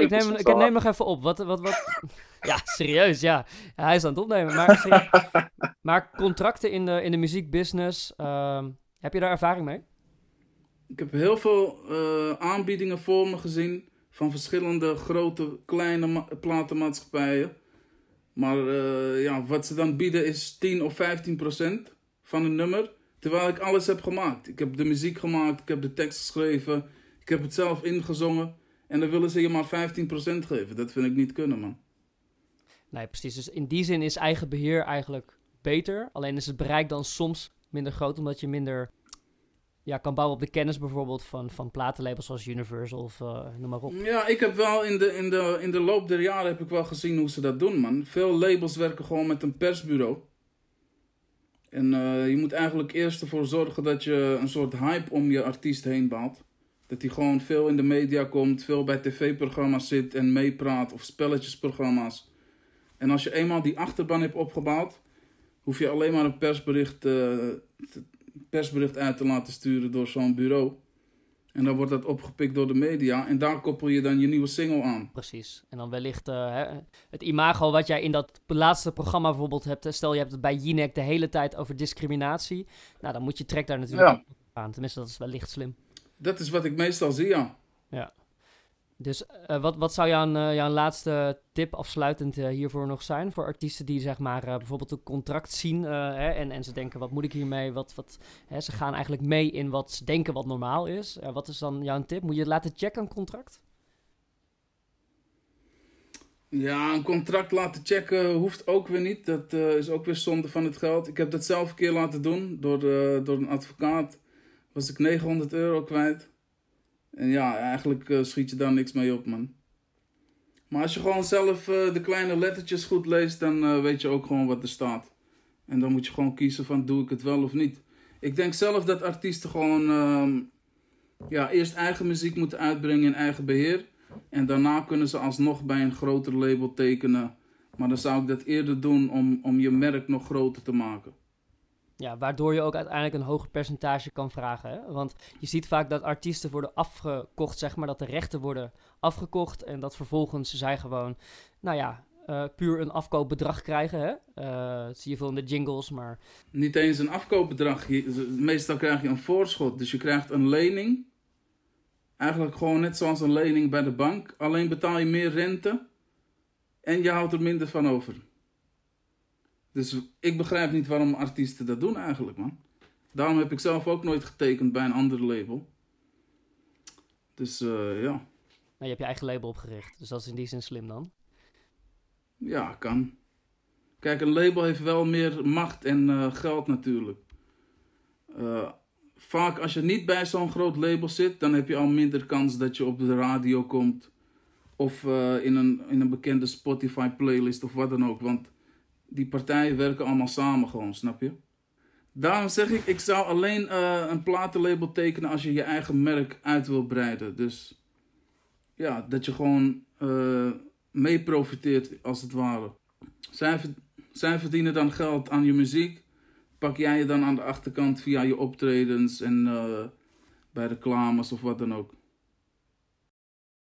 ik, neem, ik neem nog even op. Wat, wat, wat... ja, serieus, ja. Hij is aan het opnemen. Maar, maar contracten in de, in de muziekbusiness, uh, heb je daar ervaring mee? Ik heb heel veel uh, aanbiedingen voor me gezien van verschillende grote, kleine platenmaatschappijen. Maar uh, ja, wat ze dan bieden is 10 of 15 procent van een nummer. Terwijl ik alles heb gemaakt. Ik heb de muziek gemaakt, ik heb de tekst geschreven, ik heb het zelf ingezongen. En dan willen ze je maar 15% geven. Dat vind ik niet kunnen, man. Nee, precies. Dus in die zin is eigen beheer eigenlijk beter. Alleen is het bereik dan soms minder groot, omdat je minder ja, kan bouwen op de kennis bijvoorbeeld van, van platenlabels zoals Universal of uh, noem maar op. Ja, ik heb wel in de, in, de, in de loop der jaren heb ik wel gezien hoe ze dat doen, man. Veel labels werken gewoon met een persbureau. En uh, je moet eigenlijk eerst ervoor zorgen dat je een soort hype om je artiest heen bouwt. Dat hij gewoon veel in de media komt, veel bij tv-programma's zit en meepraat of spelletjesprogramma's. En als je eenmaal die achterban hebt opgebouwd, hoef je alleen maar een persbericht, uh, persbericht uit te laten sturen door zo'n bureau. En dan wordt dat opgepikt door de media. En daar koppel je dan je nieuwe single aan. Precies. En dan wellicht uh, hè, het imago wat jij in dat laatste programma bijvoorbeeld hebt. Stel je hebt het bij Jinek de hele tijd over discriminatie. Nou, dan moet je trek daar natuurlijk aan. Tenminste, dat is wellicht slim. Dat is wat ik meestal zie, ja. Ja. Dus uh, wat, wat zou jouw, uh, jouw laatste tip afsluitend uh, hiervoor nog zijn? Voor artiesten die zeg maar bijvoorbeeld een contract zien hè, en, en ze denken wat moet ik hiermee? Wat, wat, hè, ze gaan eigenlijk mee in wat ze denken wat normaal is. wat is dan jouw tip? Moet je het laten checken een contract? Ja, een contract laten checken hoeft ook weer niet. Dat is ook weer zonde van het geld. Ik heb dat zelf een keer laten doen door, door een advocaat was ik 900 euro kwijt. En ja, eigenlijk uh, schiet je daar niks mee op, man. Maar als je gewoon zelf uh, de kleine lettertjes goed leest, dan uh, weet je ook gewoon wat er staat. En dan moet je gewoon kiezen van doe ik het wel of niet. Ik denk zelf dat artiesten gewoon ehm, ja, eerst eigen muziek moeten uitbrengen in eigen beheer. En daarna kunnen ze alsnog bij een groter label tekenen. Maar dan zou ik dat eerder doen om, om je merk nog groter te maken. Ja, waardoor je ook uiteindelijk een hoger percentage kan vragen. Hè? Want je ziet vaak dat artiesten worden afgekocht, zeg maar, dat de rechten worden afgekocht. En dat vervolgens zij gewoon, nou ja, uh, puur een afkoopbedrag krijgen. Hè? Dat zie je veel in de jingles, maar... Niet eens een afkoopbedrag. meestal krijg je een voorschot. Dus je krijgt een lening. Eigenlijk gewoon net zoals een lening bij de bank. Alleen betaal je meer rente. En je houdt er minder van over. Dus ik begrijp niet waarom artiesten dat doen eigenlijk, man. Daarom heb ik zelf ook nooit getekend bij een ander label. Dus uh, ja. Nou, je hebt je eigen label opgericht, dus dat is in die zin slim dan. Ja, kan. Kijk, een label heeft wel meer macht en uh, geld natuurlijk. Uh, vaak als je niet bij zo'n groot label zit, dan heb je al minder kans dat je op de radio komt. Of in, een, in een bekende Spotify playlist of wat dan ook. Want die partijen werken allemaal samen gewoon, snap je? Daarom zeg ik, ik zou alleen uh, een platenlabel tekenen als je je eigen merk uit wil breiden. Dus ja, dat je gewoon uh, mee profiteert als het ware. Zij, verdienen dan geld aan je muziek. Pak jij je dan aan de achterkant via je optredens en uh, bij reclames of wat dan ook.